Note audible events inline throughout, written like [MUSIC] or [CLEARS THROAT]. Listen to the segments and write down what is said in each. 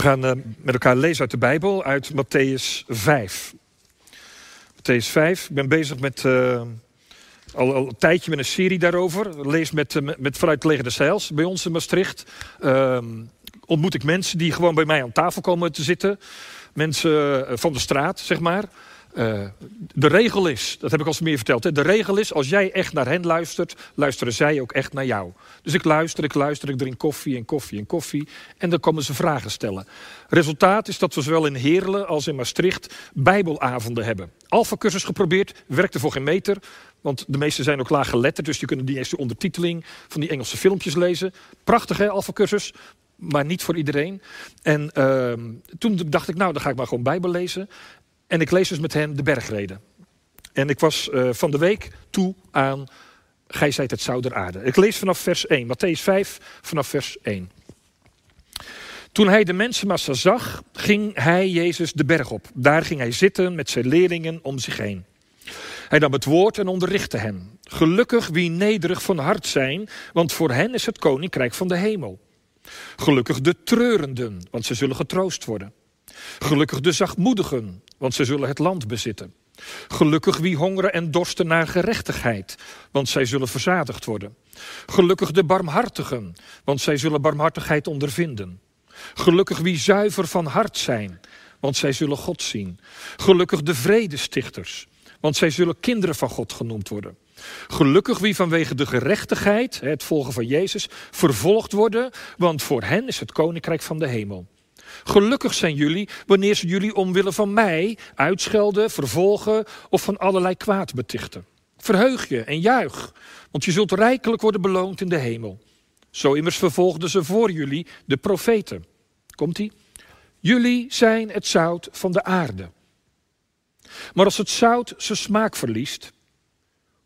We gaan eh, met elkaar lezen uit de Bijbel, uit Matthäus 5. Matthäus 5, ik ben bezig met, eh, al, al een tijdje met een serie daarover. Lees met, eh, met, vanuit Leger de Zeils bij ons in Maastricht. Ehm, ontmoet ik mensen die gewoon bij mij aan tafel komen te zitten. Mensen eh, van de straat, zeg maar. Eh, de regel is, dat heb ik al eens meer verteld. Hè? De regel is, als jij echt naar hen luistert, luisteren zij ook echt naar jou. Dus ik luister, ik luister, ik drink koffie en koffie en koffie. En dan komen ze vragen stellen. Resultaat is dat we zowel in Heerlen als in Maastricht bijbelavonden hebben. Alpha-cursus geprobeerd, werkte voor geen meter. Want de meesten zijn ook laag geletterd, dus die kunnen die eerste ondertiteling van die Engelse filmpjes lezen. Prachtig hè, Alpha-cursus, maar niet voor iedereen. En ehm, toen dacht ik, nou, dan ga ik maar gewoon Bijbel lezen. En ik lees dus met hen de bergreden. En ik was eh, van de week toe aan Gij zijt het zout der aarde. Ik lees vanaf vers 1, Matthäus 5, vanaf vers 1. Toen hij de mensenmassa zag, ging hij Jezus de berg op. Daar ging hij zitten met zijn leerlingen om zich heen. Hij nam het woord en onderrichtte hen. Gelukkig wie nederig van hart zijn, want voor hen is het koninkrijk van de hemel. Gelukkig de treurenden, want ze zullen getroost worden. Gelukkig de zachtmoedigen, want zij zullen het land bezitten. Gelukkig wie hongeren en dorsten naar gerechtigheid, want zij zullen verzadigd worden. Gelukkig de barmhartigen, want zij zullen barmhartigheid ondervinden. Gelukkig wie zuiver van hart zijn, want zij zullen God zien. Gelukkig de vredestichters, want zij zullen kinderen van God genoemd worden. Gelukkig wie vanwege de gerechtigheid, het volgen van Jezus, vervolgd worden, want voor hen is het koninkrijk van de hemel. Gelukkig zijn jullie wanneer ze jullie omwille van mij uitschelden, vervolgen of van allerlei kwaad betichten. Verheug je en juich, want je zult rijkelijk worden beloond in de hemel. Zo immers vervolgden ze voor jullie de profeten. Komt-ie? Jullie zijn het zout van de aarde. Maar als het zout zijn smaak verliest,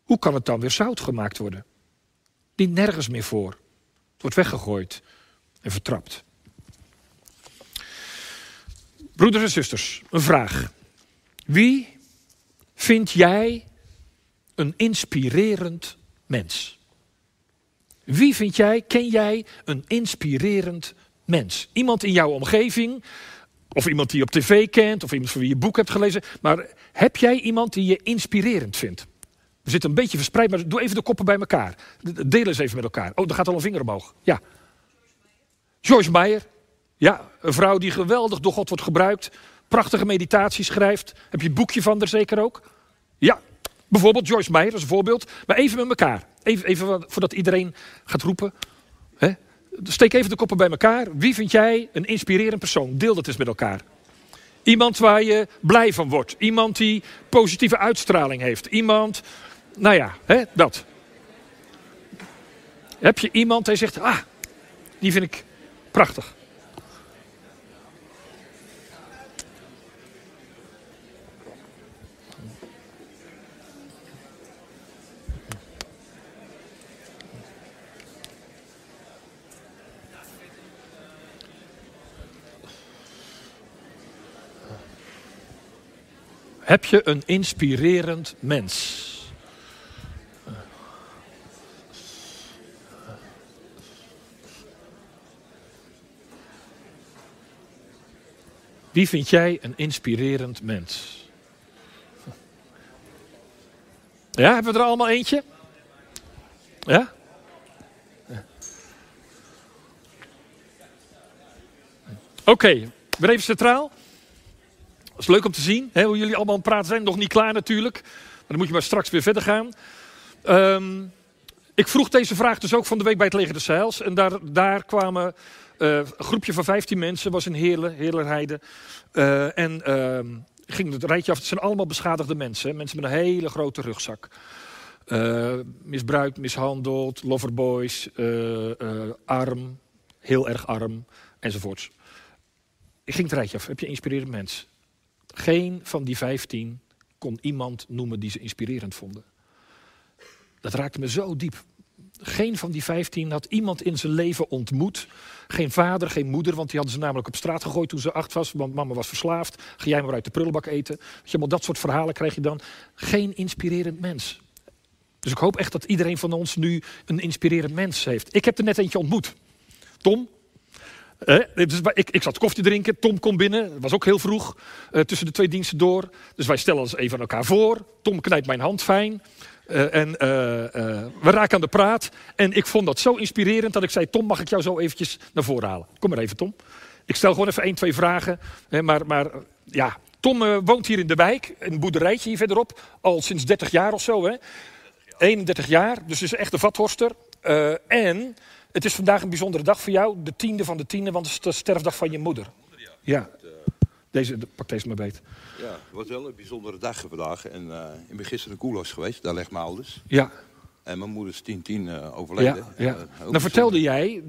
hoe kan het dan weer zout gemaakt worden? Die nergens meer voor. Het wordt weggegooid en vertrapt. Broeders en zusters, een vraag. Wie vind jij een inspirerend mens? Wie vind jij, ken jij een inspirerend mens? Iemand in jouw omgeving, of iemand die je op tv kent, of iemand van wie je boek hebt gelezen. Maar heb jij iemand die je inspirerend vindt? We zitten een beetje verspreid, maar doe even de koppen bij elkaar. Deel eens even met elkaar. Oh, daar gaat al een vinger omhoog. Ja. Joyce Meyer. Ja, een vrouw die geweldig door God wordt gebruikt. Prachtige meditaties schrijft. Heb je het boekje van er zeker ook? Ja, bijvoorbeeld Joyce Meyer, een voorbeeld. Maar even met elkaar. Even, even voordat iedereen gaat roepen. Hè? Steek even de koppen bij elkaar. Wie vind jij een inspirerend persoon? Deel dat eens met elkaar. Iemand waar je blij van wordt. Iemand die positieve uitstraling heeft. Iemand, nou ja, hè, dat. Heb je iemand die zegt, ah, die vind ik prachtig. Heb je een inspirerend mens? Wie vind jij een inspirerend mens? Ja, hebben we er allemaal eentje? Ja? Oké, okay, even centraal. Dat is leuk om te zien, hè, hoe jullie allemaal aan het praten zijn. Nog niet klaar natuurlijk, maar dan moet je maar straks weer verder gaan. Um, ik vroeg deze vraag dus ook van de week bij het Leger de Zeils. En daar, daar kwamen uh, een groepje van 15 mensen, was in Heerlen, Heerlerheide. Uh, en uh, ging het rijtje af. Het zijn allemaal beschadigde mensen. Mensen met een hele grote rugzak. Uh, misbruikt, mishandeld, loverboys, arm, heel erg arm, enzovoorts. Ik ging het rijtje af. Heb je inspirerend mens? Geen van die vijftien kon iemand noemen die ze inspirerend vonden. Dat raakte me zo diep. geen van die 15 had iemand in zijn leven ontmoet. Geen vader, geen moeder, want die hadden ze namelijk op straat gegooid toen ze acht was. Want mama was verslaafd. Ga jij maar uit de prullenbak eten. Je, dat soort verhalen krijg je dan. Geen inspirerend mens. Dus ik hoop echt dat iedereen van ons nu een inspirerend mens heeft. Ik heb er net eentje ontmoet. Tom. Dus ik, ik zat koffie drinken. Tom komt binnen. Was ook heel vroeg. eh, tussen de twee diensten door. Dus wij stellen ons even aan elkaar voor. Tom knijpt mijn hand fijn. Eh, en we raken aan de praat. En ik vond dat zo inspirerend dat ik zei: Tom, mag ik jou zo eventjes naar voren halen? Kom maar even, Tom. Ik stel gewoon even één, twee vragen. Hè, maar, maar ja, Tom woont hier in de wijk. Een boerderijtje hier verderop. Al sinds 30 jaar of zo. Hè? 31 jaar, dus is echt een vathorster. En het is vandaag een bijzondere dag voor jou. De tiende van de tiende, want het is de sterfdag van je moeder. Ja. Deze, de- pak deze maar beet. Ja, het was wel een bijzondere dag vandaag. En eh, ik ben gisteren in Koelos geweest, daar ligt mijn ouders. Ja, En mijn moeder is 10-10 eh, overleden. ja, nou vertelde jij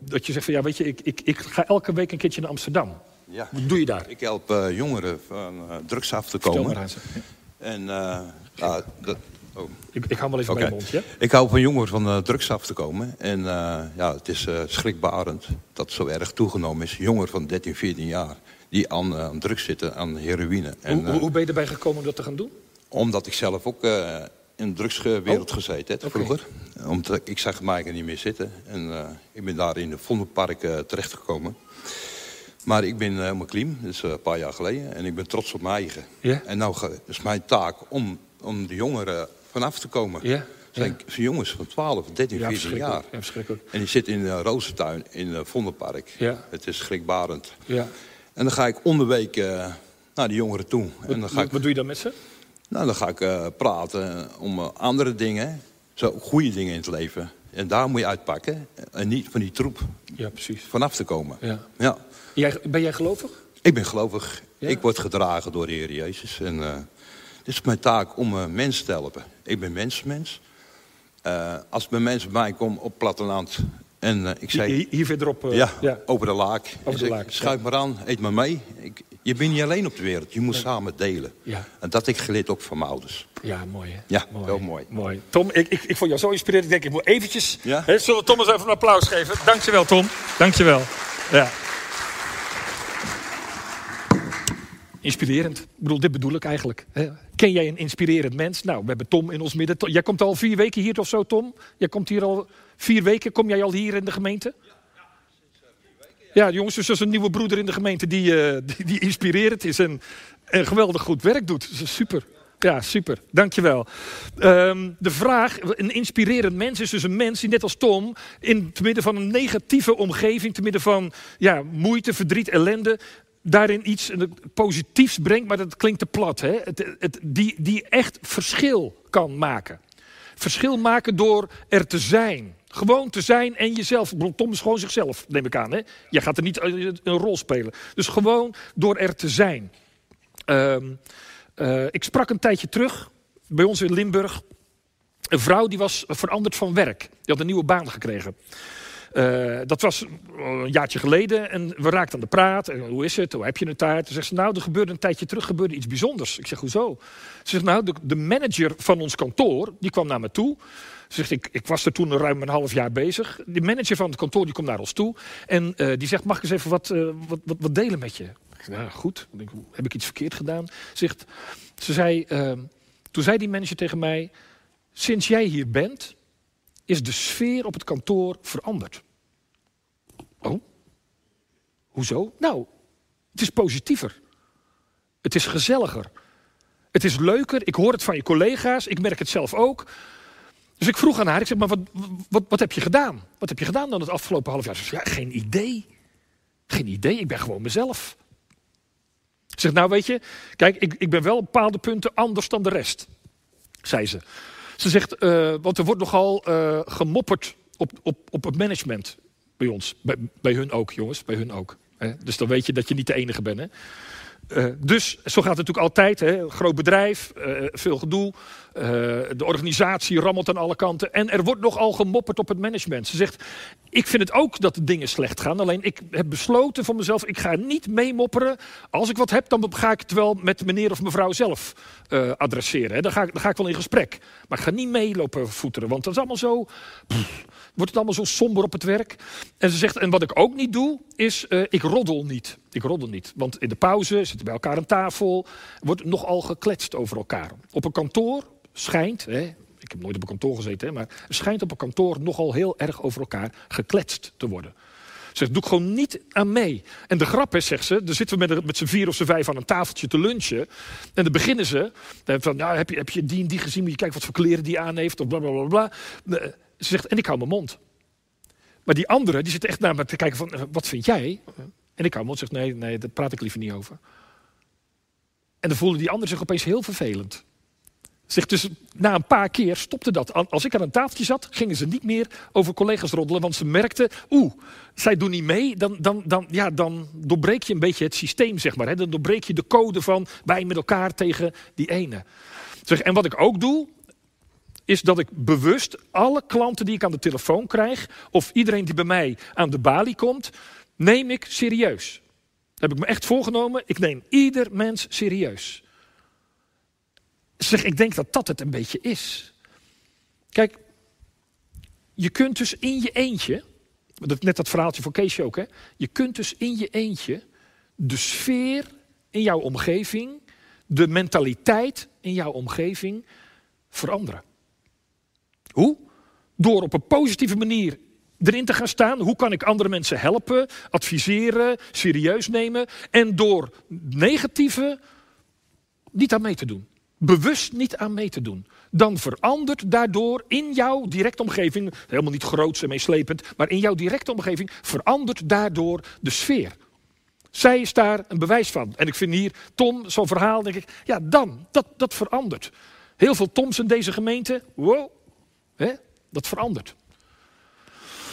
dat je zegt van ja, weet je, ik, ik, ik ga elke week een keertje naar Amsterdam. Ja. Wat doe je daar? Ik help eh, jongeren van eh, drugs af te Vertel komen. En eh, ja, dat, oh. Ik, ik hou wel even Oké. mijn mond, ja? Ik hou van jongeren van eh, drugs af te komen. En eh, ja, het is eh, schrikbarend dat zo erg toegenomen is. Jongeren van 13, 14 jaar die aan, aan drugs zitten, aan heroïne. En, hoe, hoe, hoe ben je erbij gekomen om dat te gaan doen? Omdat ik zelf ook in de drugswereld Oh. gezeten heb vroeger. Omdat ik zag mij er niet meer zitten. En ik ben daar in het Vondelpark terechtgekomen. Maar ik ben helemaal clean, dat is een paar jaar geleden. En ik ben trots op mijn eigen. En nou is mijn taak om, om de jongeren vanaf te komen. Ja, zijn, zijn jongens van 12, 13, Ja, 14 jaar. Ja, verschrikkelijk. En die zitten in de Rozentuin in het Vondelpark. Ja. Het is schrikbarend. Ja. En dan ga ik onderweek eh, naar die jongeren toe. en dan Wat, ga ik wat doe je dan met ze? nou, dan ga ik eh, praten om andere dingen, zo goede dingen in het leven. En daar moet je uitpakken en niet van die troep Ja, precies. vanaf te komen. Ja. Ja. Jij, ben jij gelovig? Ik ben gelovig. Ja? Ik word gedragen door de Heer Jezus. En het is mijn taak om eh, mensen te helpen. Ik ben mensmens. Eh als bij mensen bij mij komen op platteland en eh, ik zeg... Hier, hier verderop. ja, ja. over de laak. de Ik zeg, laak, Schuif maar aan, eet maar mee. Ik, je bent niet alleen op de wereld, je moet samen delen. Ja. En dat ik geleerd ook van mijn ouders. Ja, mooi hè? Ja, heel mooi. mooi. Tom, ik, ik, ik vond jou zo inspirerend. Ik denk, ik moet eventjes... Hè, zullen we Tom eens even een applaus geven? Dankjewel, Tom. Dankjewel. Ja. Inspirerend. Ik bedoel, dit bedoel ik eigenlijk. Hè. Ken jij een inspirerend mens? Nou, we hebben Tom in ons midden. Jij komt al vier weken hier of zo, Tom? Jij komt hier al vier weken. Kom jij al hier in de gemeente? Ja, jongens, dus dat is een nieuwe broeder in de gemeente die, eh, die, die inspirerend is en, en geweldig goed werk doet. Super. Ja, super. Dankjewel. Ehm de vraag, een inspirerend mens is dus een mens die net als Tom... in te midden van een negatieve omgeving, te midden van ja, moeite, verdriet, ellende... daarin iets eh, positiefs brengt, maar dat klinkt te plat. Hè? Het, het, die, die echt verschil kan maken. Verschil maken door er te zijn. Gewoon te zijn en jezelf. Tom is gewoon zichzelf, neem ik aan. Hè? Je gaat er niet eh, een rol spelen. Dus gewoon door er te zijn. Ehm, eh, ik sprak een tijdje terug bij ons in Limburg. Een vrouw die was veranderd van werk. Die had een nieuwe baan gekregen. Eh, dat was een jaartje geleden en we raakten aan de praat. En hoe is het? Hoe heb je het daar? Toen zegt ze, nou, er gebeurde een tijdje terug gebeurde iets bijzonders. Ik zeg, hoezo? Ze zegt, nou, de, manager van ons kantoor, die kwam naar me toe. Ze zegt, ik, ik was er toen ruim een half jaar bezig. De manager van het kantoor die komt naar ons toe. En eh, die zegt, mag ik eens even wat, eh, wat, wat, delen met je? Ik zeg, nou, goed. Ik heb ik iets verkeerd gedaan? Zegt, ze zei, ehm, toen zei die manager tegen mij... Sinds jij hier bent, is de sfeer op het kantoor veranderd. Oh? Hoezo? Nou, het is positiever. Het is gezelliger. Het is leuker. Ik hoor het van je collega's. Ik merk het zelf ook. Dus ik vroeg aan haar, ik zeg, maar wat, wat, wat heb je gedaan? Wat heb je gedaan dan het afgelopen half jaar? Ze ja, geen idee. Geen idee, ik ben gewoon mezelf. Ik zeg, nou weet je, kijk, ik, ik ben wel op bepaalde punten anders dan de rest, zei ze. Ze zegt, eh, want er wordt nogal eh, gemopperd op, op, op het management bij ons. Bij, bij hun ook, jongens, bij hun ook. Hè? Dus dan weet je dat je niet de enige bent. Hè? Uh, dus zo gaat het natuurlijk altijd. Hè? Groot bedrijf, uh, veel gedoe. Uh, de organisatie rammelt aan alle kanten. En er wordt nogal gemopperd op het management. Ze zegt, ik vind het ook dat de dingen slecht gaan. Alleen ik heb besloten voor mezelf, ik ga niet meemopperen. Als ik wat heb, dan ga ik het wel met meneer of mevrouw zelf adresseren. Hè? Dan, ga ik, dan ga ik wel in gesprek. Maar ik ga niet meelopen voeteren. Want dat is allemaal zo... wordt het allemaal zo somber op het werk. En ze zegt, en wat ik ook niet doe, is ik roddel niet. Ik roddel niet. Want in de pauze zitten bij elkaar aan tafel. wordt nogal gekletst over elkaar. Op een kantoor schijnt, hè, ik heb nooit op een kantoor gezeten, maar schijnt op een kantoor nogal heel erg over elkaar gekletst te worden. Ze zegt, doe ik gewoon niet aan mee. En de grap is, zegt ze, dan zitten we met, met z'n vier of z'n vijf aan een tafeltje te lunchen. En dan beginnen ze, van, ja, heb, je, heb je die en die gezien, moet je kijken wat voor kleren die aan heeft, of bla bla bla bla. Ze zegt, en ik hou mijn mond. Maar die andere, die zitten echt naar me te kijken van, wat vind jij? En ik hou mijn mond, zegt, nee, nee, daar praat ik liever niet over. En dan voelde die ander zich opeens heel vervelend. Zegt dus, na een paar keer stopte dat. Als ik aan een tafeltje zat, gingen ze niet meer over collega's roddelen. Want ze merkten, oeh, zij doen niet mee. Dan, dan, dan, ja, dan doorbreek je een beetje het systeem, zeg maar. Hè. Dan doorbreek je de code van wij met elkaar tegen die ene. Zeg, en wat ik ook doe, is dat ik bewust alle klanten die ik aan de telefoon krijg... of iedereen die bij mij aan de balie komt, neem ik serieus heb ik me echt voorgenomen. Ik neem ieder mens serieus. Zeg, ik denk dat dat het een beetje is. Kijk, je kunt dus in je eentje, net dat verhaaltje van Keesje ook, hè, je kunt dus in je eentje de sfeer in jouw omgeving, de mentaliteit in jouw omgeving veranderen. Hoe? Door op een positieve manier erin te gaan staan. Hoe kan ik andere mensen helpen, adviseren, serieus nemen. En door negatieve niet aan mee te doen. Bewust niet aan mee te doen. Dan verandert daardoor in jouw directe omgeving, helemaal niet groots en meeslepend, maar in jouw directe omgeving verandert daardoor de sfeer. Zij is daar een bewijs van. En ik vind hier Tom, zo'n verhaal, denk ik, ja dan, dat, dat verandert. Heel veel Toms in deze gemeente, wow, dat verandert.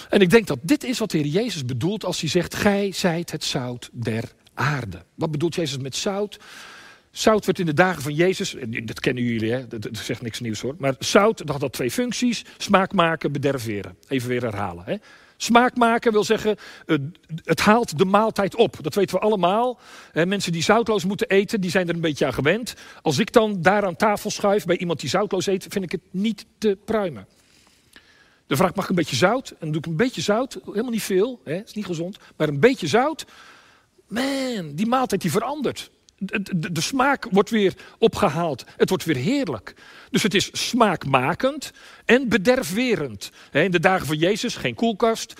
En ik denk dat dit is wat de Heer Jezus bedoelt als hij zegt: Gij zijt het zout der aarde. Wat bedoelt Jezus met zout? Zout werd in de dagen van Jezus, dat kennen jullie, hè? Dat, zegt niks nieuws hoor. Maar zout dat had twee functies: smaak maken, bederveren. Even weer herhalen. Hè? Smaak maken wil zeggen, het haalt de maaltijd op. Dat weten we allemaal. Mensen die zoutloos moeten eten, die zijn er een beetje aan gewend. Als ik dan daar aan tafel schuif bij iemand die zoutloos eet, vind ik het niet te pruimen. Dan vraag mag ik een beetje zout? En dan doe ik een beetje zout, helemaal niet veel, hè, is niet gezond, maar een beetje zout. Man, die maaltijd die verandert. De, smaak wordt weer opgehaald. Het wordt weer heerlijk. Dus het is smaakmakend en bederfwerend. In de dagen van Jezus geen koelkast.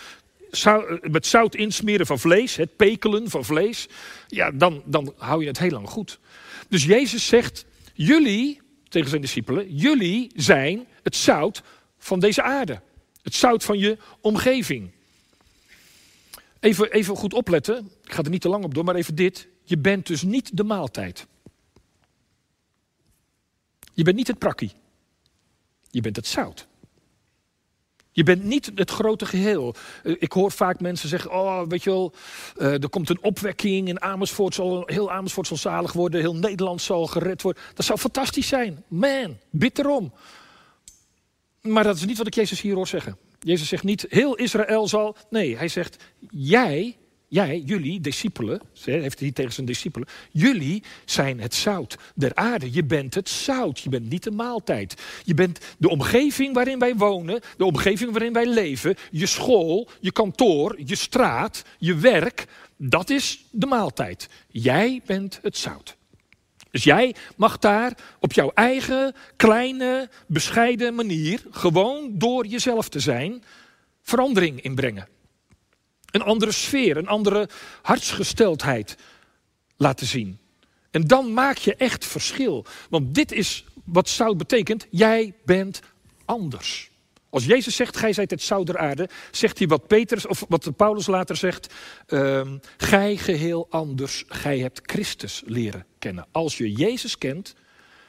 met zout insmeren van vlees, het pekelen van vlees. Ja, dan, dan hou je het heel lang goed. Dus Jezus zegt, jullie, tegen zijn discipelen, jullie zijn het zout van deze aarde. Het zout van je omgeving. Even, even goed opletten. Ik ga er niet te lang op door, maar even dit. Je bent dus niet de maaltijd. Je bent niet het prakkie. Je bent het zout. Je bent niet het grote geheel. Eh, ik hoor vaak mensen zeggen: Oh, weet je wel, eh, er komt een opwekking in Amersfoort. Zal, heel Amersfoort zal zalig worden. Heel Nederland zal gered worden. Dat zou fantastisch zijn. Man, bid erom. Maar dat is niet wat ik Jezus hier hoor zeggen. Jezus zegt niet, heel Israël zal. Nee, hij zegt, jij, jij, jullie, discipelen, heeft hij tegen zijn discipelen, jullie zijn het zout der aarde. Je bent het zout, je bent niet de maaltijd. Je bent de omgeving waarin wij wonen, de omgeving waarin wij leven, je school, je kantoor, je straat, je werk, dat is de maaltijd. Jij bent het zout. Dus jij mag daar op jouw eigen kleine, bescheiden manier, gewoon door jezelf te zijn, verandering in brengen. Een andere sfeer, een andere hartsgesteldheid laten zien. En dan maak je echt verschil. Want dit is wat zout betekent. Jij bent anders. Als Jezus zegt, gij zijt het zout der aarde, zegt hij wat Petrus of wat Paulus later zegt, um, gij geheel anders, gij hebt Christus leren kennen. Als je Jezus kent,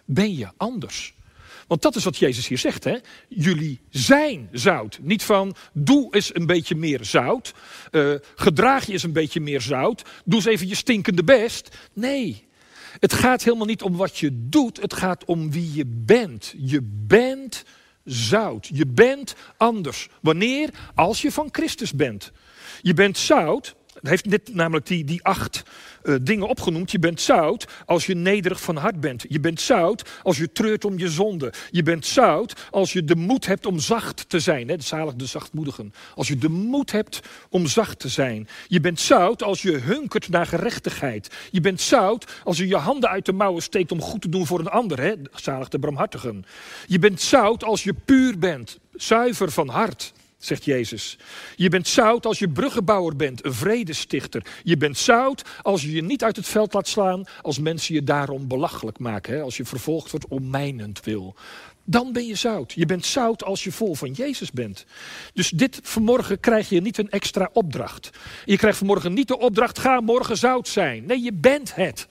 ben je anders. Want dat is wat Jezus hier zegt. Hè? Jullie zijn zout. Niet van doe eens een beetje meer zout. Uh, gedraag je eens een beetje meer zout. Doe eens even je stinkende best. Nee, Het gaat helemaal niet om wat je doet, het gaat om wie je bent. Je bent zout. Je bent anders. Wanneer? Als je van Christus bent. Je bent zout. Hij heeft net namelijk die, die acht uh, dingen opgenoemd. Je bent zout als je nederig van hart bent. Je bent zout als je treurt om je zonde. Je bent zout als je de moed hebt om zacht te zijn. Hè, zalig de zachtmoedigen. Als je de moed hebt om zacht te zijn. Je bent zout als je hunkert naar gerechtigheid. Je bent zout als je je handen uit de mouwen steekt om goed te doen voor een ander. Hè, zalig de bramhartigen. Je bent zout als je puur bent. Zuiver van hart zegt Jezus. Je bent zout als je bruggenbouwer bent, een vredestichter. Je bent zout als je je niet uit het veld laat slaan, als mensen je daarom belachelijk maken, hè? als je vervolgd wordt om mijnend wil. Dan ben je zout. Je bent zout als je vol van Jezus bent. Dus dit vanmorgen krijg je niet een extra opdracht. Je krijgt vanmorgen niet de opdracht, ga morgen zout zijn. Nee, je bent het.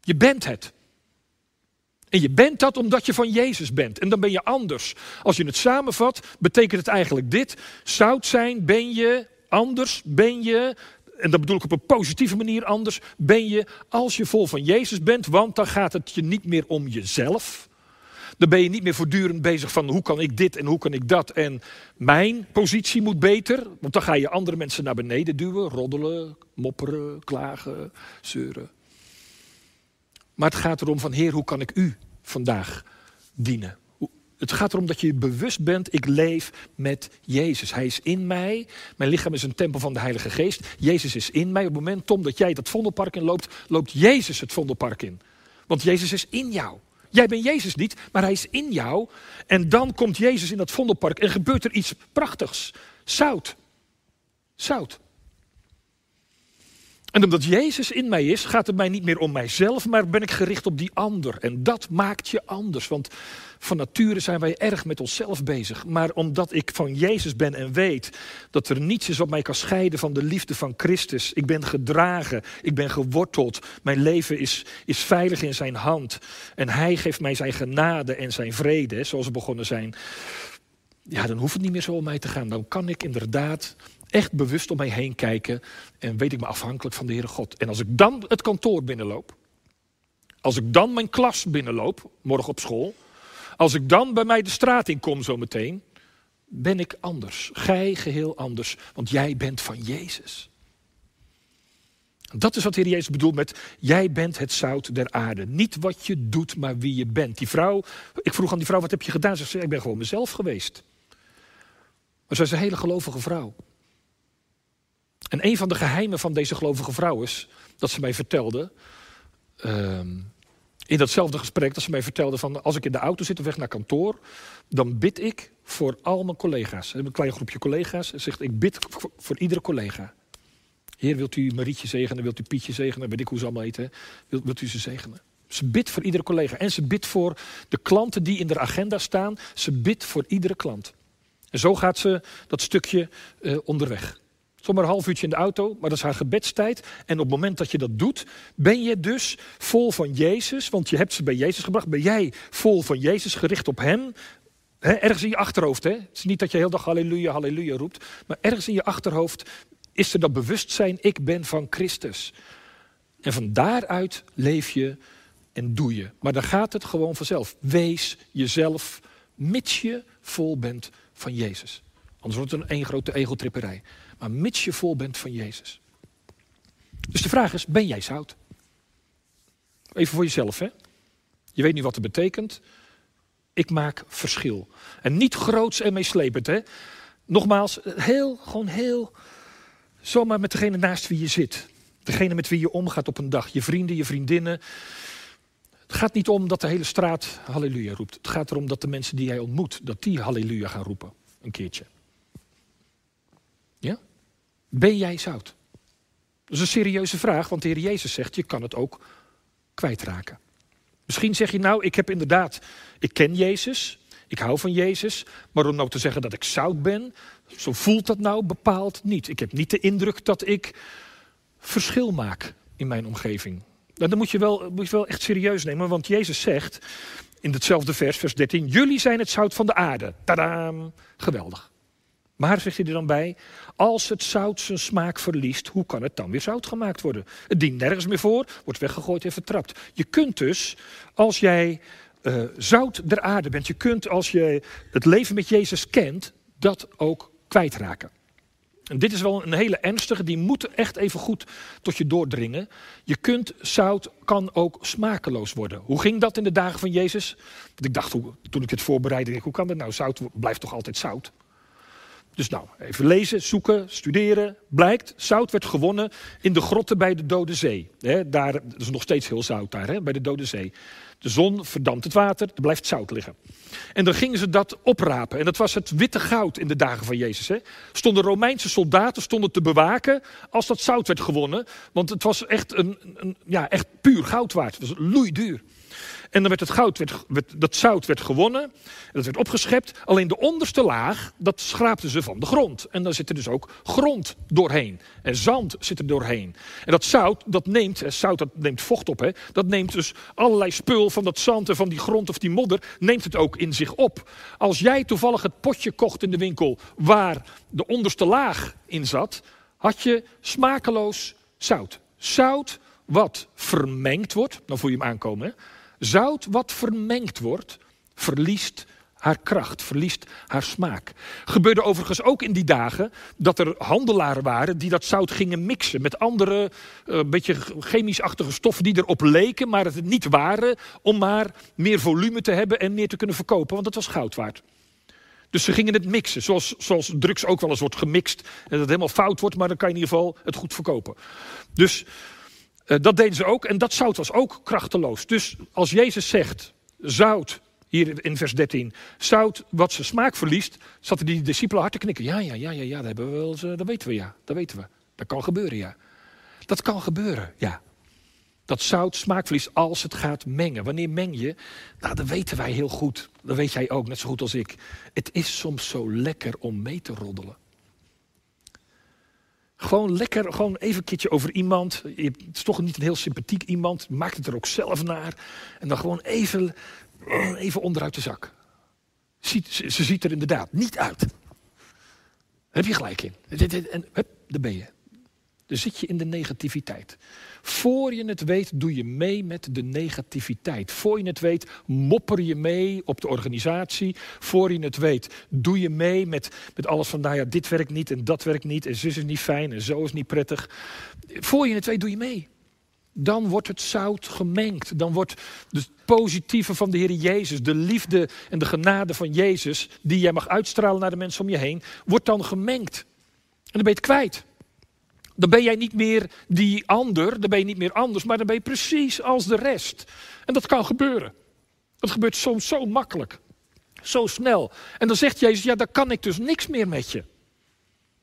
Je bent het. En je bent dat omdat je van Jezus bent. En dan ben je anders. Als je het samenvat, betekent het eigenlijk dit. Zout zijn ben je, anders ben je, en dat bedoel ik op een positieve manier anders, ben je als je vol van Jezus bent, want dan gaat het je niet meer om jezelf. Dan ben je niet meer voortdurend bezig van hoe kan ik dit en hoe kan ik dat en mijn positie moet beter. Want dan ga je andere mensen naar beneden duwen, roddelen, mopperen, klagen, zeuren. Maar het gaat erom van Heer, hoe kan ik u vandaag dienen? Het gaat erom dat je bewust bent, ik leef met Jezus. Hij is in mij. Mijn lichaam is een tempel van de Heilige Geest. Jezus is in mij. Op het moment, dat jij dat vondelpark in loopt, loopt Jezus het vondelpark in. Want Jezus is in jou. Jij bent Jezus niet, maar hij is in jou. En dan komt Jezus in dat vondelpark en gebeurt er iets prachtigs. Zout. Zout. En omdat Jezus in mij is, gaat het mij niet meer om mijzelf, maar ben ik gericht op die ander. En dat maakt je anders, want van nature zijn wij erg met onszelf bezig. Maar omdat ik van Jezus ben en weet dat er niets is wat mij kan scheiden van de liefde van Christus. Ik ben gedragen, ik ben geworteld, mijn leven is, is veilig in zijn hand. En hij geeft mij zijn genade en zijn vrede, zoals we begonnen zijn. Ja, dan hoeft het niet meer zo om mij te gaan. Dan kan ik inderdaad echt bewust om mij heen kijken en weet ik me afhankelijk van de Heere God. En als ik dan het kantoor binnenloop, als ik dan mijn klas binnenloop, morgen op school, als ik dan bij mij de straat in kom zometeen, ben ik anders. Gij geheel anders, want jij bent van Jezus. Dat is wat de Heer Jezus bedoelt met, jij bent het zout der aarde. Niet wat je doet, maar wie je bent. Die vrouw, ik vroeg aan die vrouw, wat heb je gedaan? Ze zei, ik ben gewoon mezelf geweest. Maar ze is een hele gelovige vrouw. En een van de geheimen van deze gelovige vrouw is dat ze mij vertelde. Ehm, in datzelfde gesprek dat ze mij vertelde van als ik in de auto zit of weg naar kantoor, dan bid ik voor al mijn collega's. Een klein groepje collega's. Ze zegt ik bid voor, iedere collega. Heer, wilt u Marietje zegenen? Wilt u Pietje zegenen? Weet ik hoe ze allemaal eten. Wilt, wilt u ze zegenen? Ze bidt voor iedere collega. En ze bidt voor de klanten die in de agenda staan. Ze bidt voor iedere klant. En zo gaat ze dat stukje uh, onderweg. Zomaar een half uurtje in de auto, maar dat is haar gebedstijd. En op het moment dat je dat doet, ben je dus vol van Jezus. Want je hebt ze bij Jezus gebracht. Ben jij vol van Jezus, gericht op Hem. ergens in je achterhoofd. Hè? Het is niet dat je heel dag halleluja, halleluja roept. Maar ergens in je achterhoofd is er dat bewustzijn, ik ben van Christus. En van daaruit leef je en doe je. Maar dan gaat het gewoon vanzelf. Wees jezelf, mits je vol bent van Jezus. Anders wordt het een één grote egeltripperij maar mits je vol bent van Jezus. Dus de vraag is, ben jij zout? Even voor jezelf, hè? Je weet nu wat het betekent. Ik maak verschil. En niet groots en meeslepend, hè? Nogmaals, heel, gewoon heel, zomaar met degene naast wie je zit. Degene met wie je omgaat op een dag. Je vrienden, je vriendinnen. Het gaat niet om dat de hele straat halleluja roept. Het gaat erom dat de mensen die jij ontmoet, dat die halleluja gaan roepen. Een keertje. Ja? Ben jij zout? Dat is een serieuze vraag, want de Heer Jezus zegt, je kan het ook kwijtraken. Misschien zeg je nou, ik heb inderdaad, ik ken Jezus, ik hou van Jezus, maar om nou te zeggen dat ik zout ben, zo voelt dat nou bepaald niet. Ik heb niet de indruk dat ik verschil maak in mijn omgeving. Nou, dan moet je, wel, moet je wel echt serieus nemen, want Jezus zegt in hetzelfde vers, vers 13, jullie zijn het zout van de aarde. Tadaam, geweldig. Maar, zegt hij er dan bij, als het zout zijn smaak verliest, hoe kan het dan weer zout gemaakt worden? Het dient nergens meer voor, wordt weggegooid en vertrapt. Je kunt dus, als jij uh, zout der aarde bent, je kunt als je het leven met Jezus kent, dat ook kwijtraken. En dit is wel een hele ernstige, die moet echt even goed tot je doordringen. Je kunt, zout kan ook smakeloos worden. Hoe ging dat in de dagen van Jezus? Ik dacht, toen ik het voorbereidde, hoe kan dat nou? Zout blijft toch altijd zout? Dus nou, even lezen, zoeken, studeren. Blijkt, zout werd gewonnen in de grotten bij de Dode Zee. Daar dat is nog steeds heel zout daar, bij de Dode Zee. De zon verdampt het water, er blijft zout liggen. En dan gingen ze dat oprapen. En dat was het witte goud in de dagen van Jezus. Stonden Romeinse soldaten stonden te bewaken als dat zout werd gewonnen. Want het was echt, een, een ja, echt puur goud waard. Het was loeiduur. En dan werd het goud, werd, dat zout werd gewonnen. En dat werd opgeschept. Alleen de onderste laag, dat schraapten ze van de grond. En dan zit er dus ook grond doorheen. En zand zit er doorheen. En dat zout, dat neemt, zout dat neemt vocht op. Hè, dat neemt dus allerlei spul van dat zand en van die grond of die modder, neemt het ook in zich op. Als jij toevallig het potje kocht in de winkel waar de onderste laag in zat, had je smakeloos zout. Zout wat vermengd wordt, dan voel je hem aankomen. Hè? Zout wat vermengd wordt, verliest haar kracht, verliest haar smaak. Gebeurde overigens ook in die dagen dat er handelaren waren die dat zout gingen mixen met andere, een uh, beetje chemisch-achtige stoffen die erop leken, maar het niet waren, om maar meer volume te hebben en meer te kunnen verkopen, want het was goud waard. Dus ze gingen het mixen, zoals, zoals drugs ook wel eens wordt gemixt en dat het helemaal fout wordt, maar dan kan je in ieder geval het goed verkopen. Dus dat deden ze ook en dat zout was ook krachteloos. Dus als Jezus zegt, zout, hier in vers 13, zout wat zijn smaak verliest, zaten die discipelen hard te knikken. Ja, ja, ja, ja, ja, dat, hebben we wel eens, dat weten we, ja, dat weten we. Dat kan gebeuren, ja. Dat kan gebeuren, ja. Dat zout smaak verliest als het gaat mengen. Wanneer meng je? Nou, dat weten wij heel goed. Dat weet jij ook, net zo goed als ik. Het is soms zo lekker om mee te roddelen. Gewoon lekker, gewoon even een keertje over iemand. Het is toch niet een heel sympathiek iemand. Maakt het er ook zelf naar. En dan gewoon even, [CLEARS THROAT] even onderuit de zak. Ziet, ze, ziet er inderdaad niet uit. Heb je gelijk in. En hup, daar ben je. Dan zit je in de negativiteit. Voor je het weet, doe je mee met de negativiteit. Voor je het weet, mopper je mee op de organisatie. Voor je het weet, doe je mee met, met alles van, nou ja, dit werkt niet en dat werkt niet. En zus is niet fijn en zo is niet prettig. Voor je het weet, doe je mee. Dan wordt het zout gemengd. Dan wordt het positieve van de Heer Jezus, de liefde en de genade van Jezus, die jij mag uitstralen naar de mensen om je heen, wordt dan gemengd. En dan ben je het kwijt. Dan ben jij niet meer die ander, dan ben je niet meer anders, maar dan ben je precies als de rest. En dat kan gebeuren. Dat gebeurt soms zo makkelijk, zo snel. En dan zegt Jezus, ja, dan kan ik dus niks meer met je.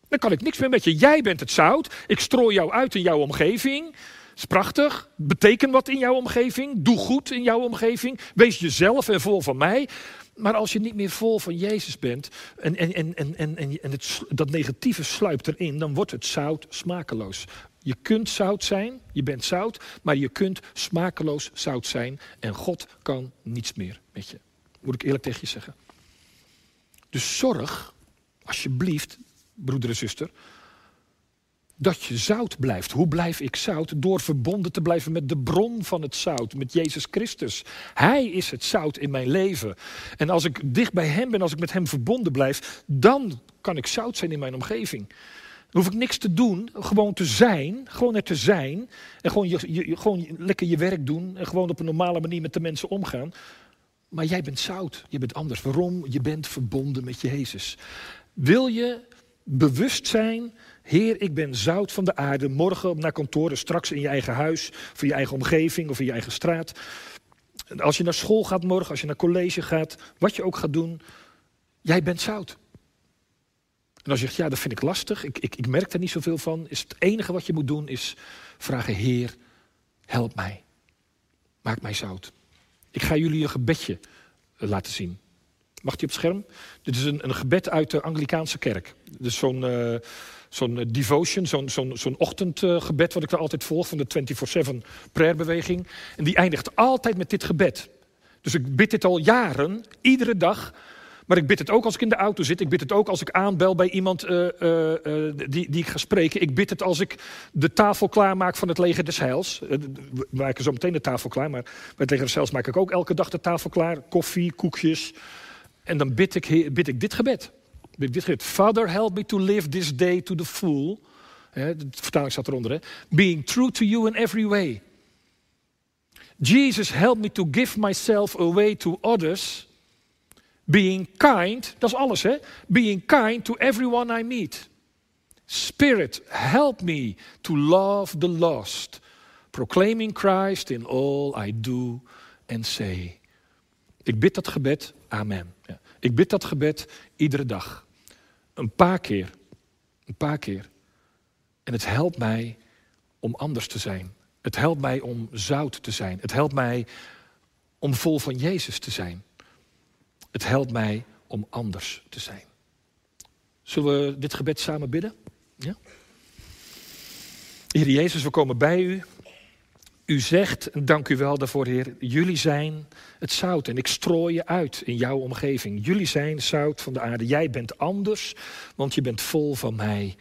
Dan kan ik niks meer met je. Jij bent het zout, ik strooi jou uit in jouw omgeving. Dat is prachtig. Beteken wat in jouw omgeving. Doe goed in jouw omgeving. Wees jezelf en vol van mij. Maar als je niet meer vol van Jezus bent en, en, en, en, en, en het, dat negatieve sluipt erin, dan wordt het zout smakeloos. Je kunt zout zijn, je bent zout, maar je kunt smakeloos zout zijn en God kan niets meer met je. Moet ik eerlijk tegen je zeggen. Dus zorg, alsjeblieft, broeder en zuster, dat je zout blijft. Hoe blijf ik zout? Door verbonden te blijven met de bron van het zout, met Jezus Christus. Hij is het zout in mijn leven. En als ik dicht bij Hem ben, als ik met Hem verbonden blijf, dan kan ik zout zijn in mijn omgeving. Dan hoef ik niks te doen, gewoon te zijn, gewoon er te zijn. En gewoon, je, gewoon lekker je werk doen en gewoon op een normale manier met de mensen omgaan. Maar jij bent zout, je bent anders. Waarom? Je bent verbonden met Jezus. Wil je bewust zijn Heer, ik ben zout van de aarde. Morgen naar kantoor, straks in je eigen huis, of in je eigen omgeving of in je eigen straat. Als je naar school gaat morgen, als je naar college gaat, wat je ook gaat doen, jij bent zout. En als je zegt, ja, dat vind ik lastig, ik, ik, ik merk er niet zoveel van, is het enige wat je moet doen, is vragen, Heer, help mij. Maak mij zout. Ik ga jullie een gebedje eh, laten zien. Mag die op het scherm? Dit is een, een gebed uit de Anglikaanse kerk. Dus zo'n uh, zo'n eh, devotion, zo'n zo'n zo'n ochtendgebed wat ik er altijd volg van de 24-7 prayerbeweging. En die eindigt altijd met dit gebed. Dus ik bid dit al jaren, iedere dag. Maar ik bid het ook als ik in de auto zit. Ik bid het ook als ik aanbel bij iemand uh, die, die ik ga spreken. Ik bid het als ik de tafel klaarmaak van het leger des heils. We maken zo meteen de tafel klaar, maar bij het leger des heils maak ik ook elke dag de tafel klaar. Koffie, koekjes. En dan bid ik, bid ik dit gebed. Dit. Father, help me to live this day to the full. de vertaling staat eronder. Hè? Being true to you in every way. Jesus, help me to give myself away to others Being kind, dat is alles hè. Being kind to everyone I meet. Spirit, help me to love the lost. Proclaiming Christ in all I do and say. Ik bid dat gebed, amen. Ik bid dat gebed iedere dag. Een paar keer. Een paar keer. En het helpt mij om anders te zijn. Het helpt mij om zout te zijn. Het helpt mij om vol van Jezus te zijn. Het helpt mij om anders te zijn. Zullen we dit gebed samen bidden? Ja? Heer Jezus, we komen bij u. U zegt, dank u wel daarvoor, Heer, jullie zijn het zout en ik strooi je uit in jouw omgeving. Jullie zijn zout van de aarde. Jij bent anders, want je bent vol van mij.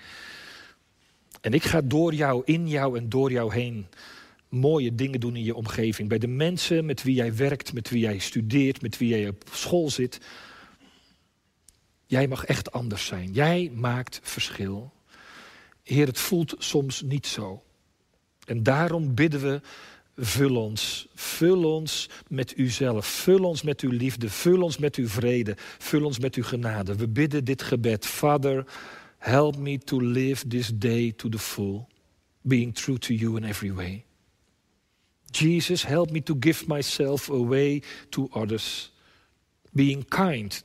En ik ga door jou, in jou en door jou heen mooie dingen doen in je omgeving. Bij de mensen met wie jij werkt, met wie jij studeert, met wie jij op school zit. Jij mag echt anders zijn. Jij maakt verschil. Heer, het voelt soms niet zo. En daarom bidden we, vul ons. Vul ons met uzelf. Vul ons met uw liefde. Vul ons met uw vrede. Vul ons met uw genade. We bidden dit gebed. Father, help me to live this day to the full. Being true to you in every way. Jesus, help me to give myself away to others, being kind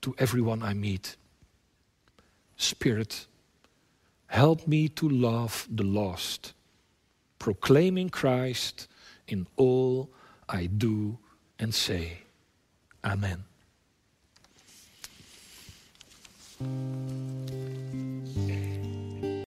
to everyone I meet. Spirit, help me to love the lost, proclaiming Christ in all I do and say. Amen.